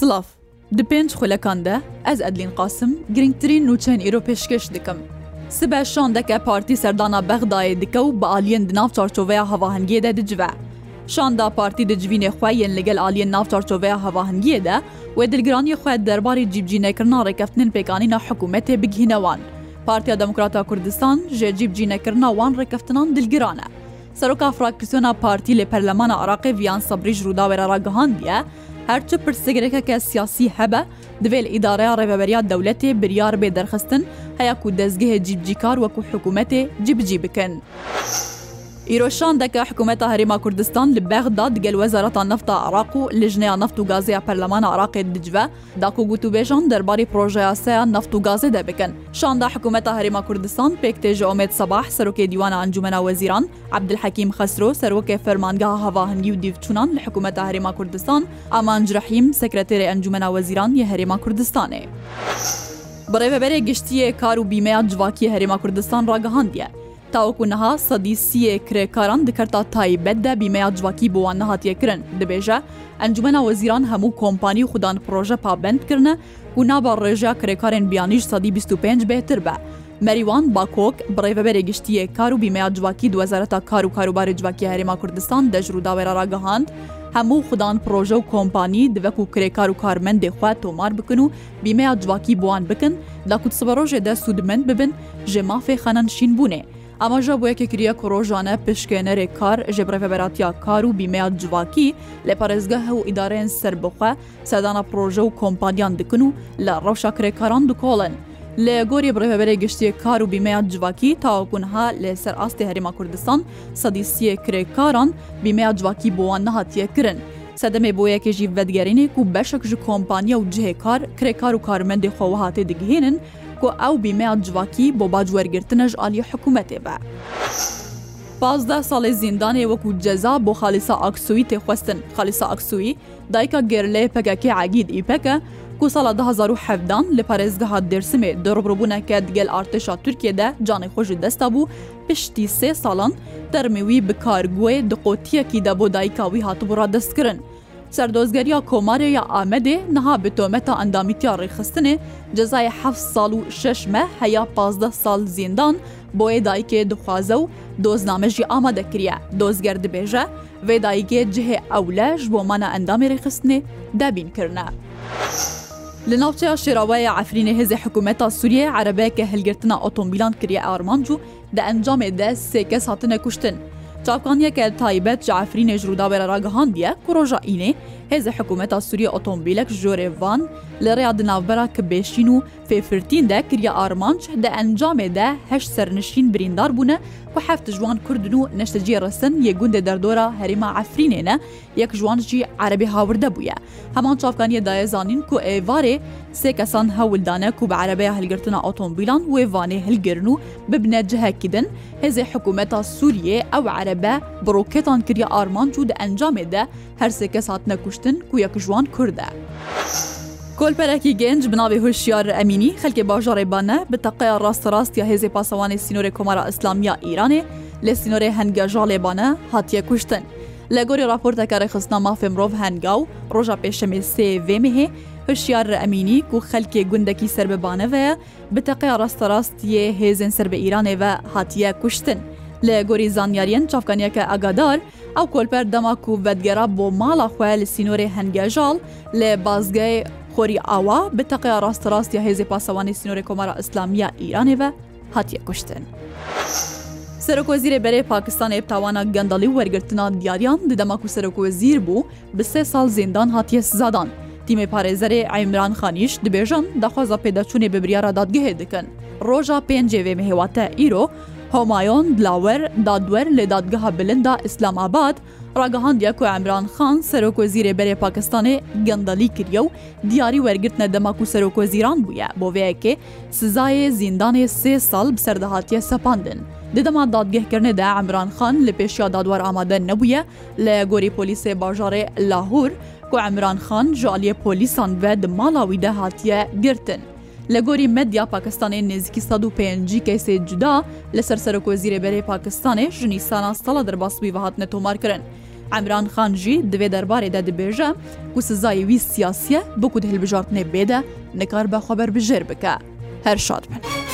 سلااف Di pênc xulekan de ez Edlîn qasim girngtirîn nûçeyên îro pêşkeş dikim. Sibe şandeke Partî serdana Bexdayê dike û bi aliyên di nav çarçoveya havahingiyê de dicive. Şanda Partî di civînê xwe yên li gel aliyên nav çarçoveya havahingiyê de wê dilgiranî xwe derbarê cîbcînekirina rêkeftin pêkanîna hikûmetê bigihînewan. Partiya Demokrata Kurdistan jê cîbcînekirina wan rêkeftinan dilgiran e. Seroka Fraksiyona Partî lê Perlemana Iraqê viyan sabrî ji rûdawera ragihandiye, هەرچە پرسەگرەکە کە سیاسی هەبە دوێ لە ئیدارەیە ڕێبەبەریا دەولەتێ بریار بێ دەرخستن هەیە و دەستگەهێ جیبجیکار وەکو حکوومەتێ جیبجی بکەن. ئیرۆشان دەکە حکوومەتە هەرێما کوردستان لە بەغدا دگەل وەزارەتە نفتا عراق و لژنەیە نفت و گازەیە پەرلەمانە عراقی دجوە داکو گوتوبێژان دەرباری پرۆژەیاسەیە نفت و گازێ دەبکەن شاندا حکوومەتە هەرێما کوردستان پێکتێژ ئۆمێت سەباح سەرۆکێ دیوانە ئەنجومە وەزیران عبدحەکیم خسرۆ سەرۆکێ فەرمانگا هەواهنگی و دیفچونان لە حکوومەتە هەرێما کوردستان ئامانجرەحیم سەکرەتێری ئەنجومە وەزیران یە هەرێما کوردستانێ. بڕێبەرێ گشتیە کار و بیمەیە جوواکی هەرێما کوردستان ڕاگەهاندە. تاوەکو نەها سەدی سیە کرێکاران دکەرتا تایبەتدا بیمەیە جوواکی بۆوان نەهاتیەکردن دەبێژە ئەنجومە وەزیران هەموو کۆمپانی خوددان پرۆژە پابندکردە و نابا ڕێژە کرێکارێن بیانیش سادی 25 بێتر بە. مەریوان باکۆک بڕێڤبەرێ گشتیە کار و بیمەیە جوواکی دوەزارەتا کار و کاروبارە جوواکی هەرێما کوردستان دەژر و داوێرەراگەهاند، هەموو خوددان پرۆژە و کۆمپانی دەوەک و کرێکار و کارمەندێخوا تۆمار بکن و بیمەیە جوواکی بوان بکن، لاکووت سبەڕۆژێ دە سوودمەند ببن ژێ مافێ خەنەن شین بوونێ. ئاماژە بۆ یەکێکریە کۆڕۆژانە پشکێنەرێک کار ژێبرەفەبەراتیا کار و بیمەیە جوواکی لە پارێزگە هەو ئیدارەن سربخە سەدانە پرۆژە و کۆمپانیان دکن و لە ڕەوشە کرێکاران دکۆڵن. لە گۆری بڕێبەرێ گشتی کار و بیمەیە جوواکی تاواکوونها لەسەر ئاستی هەریما کوردستان سەدیسیە کرێکاران بیمەیە جوواکی بۆوان نەهاتیە کرن. سەدەمێ بۆ یەکێژی بەدگەرینێک و بەشک ژ کۆمپانیا و جهێکار کرێکار و کارمەندی خۆوە هااتێ دگهێنن کو ئەو بیمەیان جوواکی بۆ باجوەرگرتنەش عالی حکوومەتێ بە. پازدە ساڵی زیندانێ وەکو جەزا بۆ خالیسا ئاکسوی تێخواستن خالیسا ئاکسوی دایکە گێرلێ پەکەکە عگید ئیپەکە کو ساڵە 1970 لە پارێزگەها دەرسمێ دەڕبڕبوونەکە دگەل ئارتشا تورکێدا جانێ خۆشی دەستا بوو پشتی سێ ساڵان دەرمەوی بکارگوێ دقۆتیەکی دە بۆ دایکاوی هاتبڕا دەستکردن. Serdozgeriya Komarê ya Amedê niha bi tometa endamîtiya rêxistinê cezayê hef sal û şeş me heya pazda sal zîndan boyê dayikê dixwaze û dozname jî amade kiriye dozger dibêje vê dayikê cihê ewle ji bomana endamê rêxistinê debîn kirine. Li navçeya şêraweya Efrînê hêzê hikumeta Sûriye erebeyeke hilgirtina otomobîlan kiriye armanc û di encamê de sêkes hatine kuştin. Çavkaniyekel taybet Caferî Nejrûda berera gihandiye ku roja înê hêze hekumeta Sûriye otomobilek jorê van li rêya di navbera kibêşîn û fêfirtîn de kiriye armanc de encamê de heş sernişîn birîndar bûne ku heft jiwan Kurdin û neşteciye resin yê gundê derdora herêma Efrînê ne yek jiwan jî erebê havirde bûye. Heman çavkaniye daye zanîn ku êvarê sê kesan hewildane ku bi erebeya hilgirtina otomobilan wê vanê hilgirin û bibne cihekidin hêzê hekumeta Sûriye ew erebê بە بڕۆکێتان کردیا ئارمان و دە ئەنجامێدا هەرسێکە ساتنە کوشتن و یەک ژوان کووردە. کۆلپەرێکی گەنج بناوی هوشیار ئەمینی خەلکی باژارێ بانە بە تەقەیە ڕاستەڕاستیا هێزی پاسەوانی سینۆری کۆمارە ئەسلامیا ئیرانێ لە سینۆری هەنگە ژاڵێبانە هاتیە کوشتن. لە گۆری راپۆرتەکاری خستنا مافێ مرۆڤ هەنگا و ڕۆژە پێشەمێ سێVێمهێ هشیار ئەمینی و خەلکێ گوندەکی سربەبانەوەە بتەقی ڕاستەڕاستیە هێزن سەر بە ئیرانێ بە هاتیە کوشتن. لە گۆری زانیاریەن چافکانیەکە ئەگادار ئەو کۆلپەر دەماک و بەدگەرا بۆ ماڵە خوێ لە سینۆری هەنگێژاڵ لە بازگای خۆری ئاوا بتەقیا ڕاستەڕاستی هێزی پاسەوانی سینۆری کۆمارە ئەسلامیە ئیرانێوە هاتیە کوشتن. سەرۆکۆزیرە بەرێ پاکستانی ئێپتاوانە گەندەڵی وەرگرتنا دیاریان ددەماک و سەرۆکۆزیر بوو بە سێ ساڵ زیندان هاتیە سزادان. تیمێ پارێزەرێ ئایمران خانیش دبێژن دەخوازە پێداچوونێ ببریارە دادگەهێ دکەن. ڕۆژە پێنجێوێ مهێواتە ئیرۆ هۆمایۆن بلاوەر دادوەر لە دادگەها بلندا ئیسلاماباد ڕگەهاندە کو ئەمران خان سەرۆکۆزیرێ بەرێ پاکستانی گەندەلی کردە و دیاری وەرگرتنە دەماک و سەرۆکۆزیران بووە بۆ وەیەکێ سزایە زیندانی سێ ساڵ بەسەردەهاتیە سەپاندن. دەما دادگەهکردندا ئەمران خان لە پێشیا دادوار ئامادە نەبووە لە گۆری پۆلیسێ باژارێ لاهور کو ئەمران خان ژالیە پۆلیسان بە دماڵاوی دەهاتیە گرتن. لە گۆری مەدیا پاکستانی نێزیکی 150 کەسێ جودا لەسەر سەرۆک وەزیرە بەرەی پاکستانی ژنی سانا سەڵە دەرباسبی بەهاتنە تۆمارکردن. ئەمران خانجی دەوێ دەربارێدا دەبێژە و سزای وی سیاسە بکوت هەلبژارتنێ بێدە نەکار بەخەبەر بژێر بکە هەر شاد بن.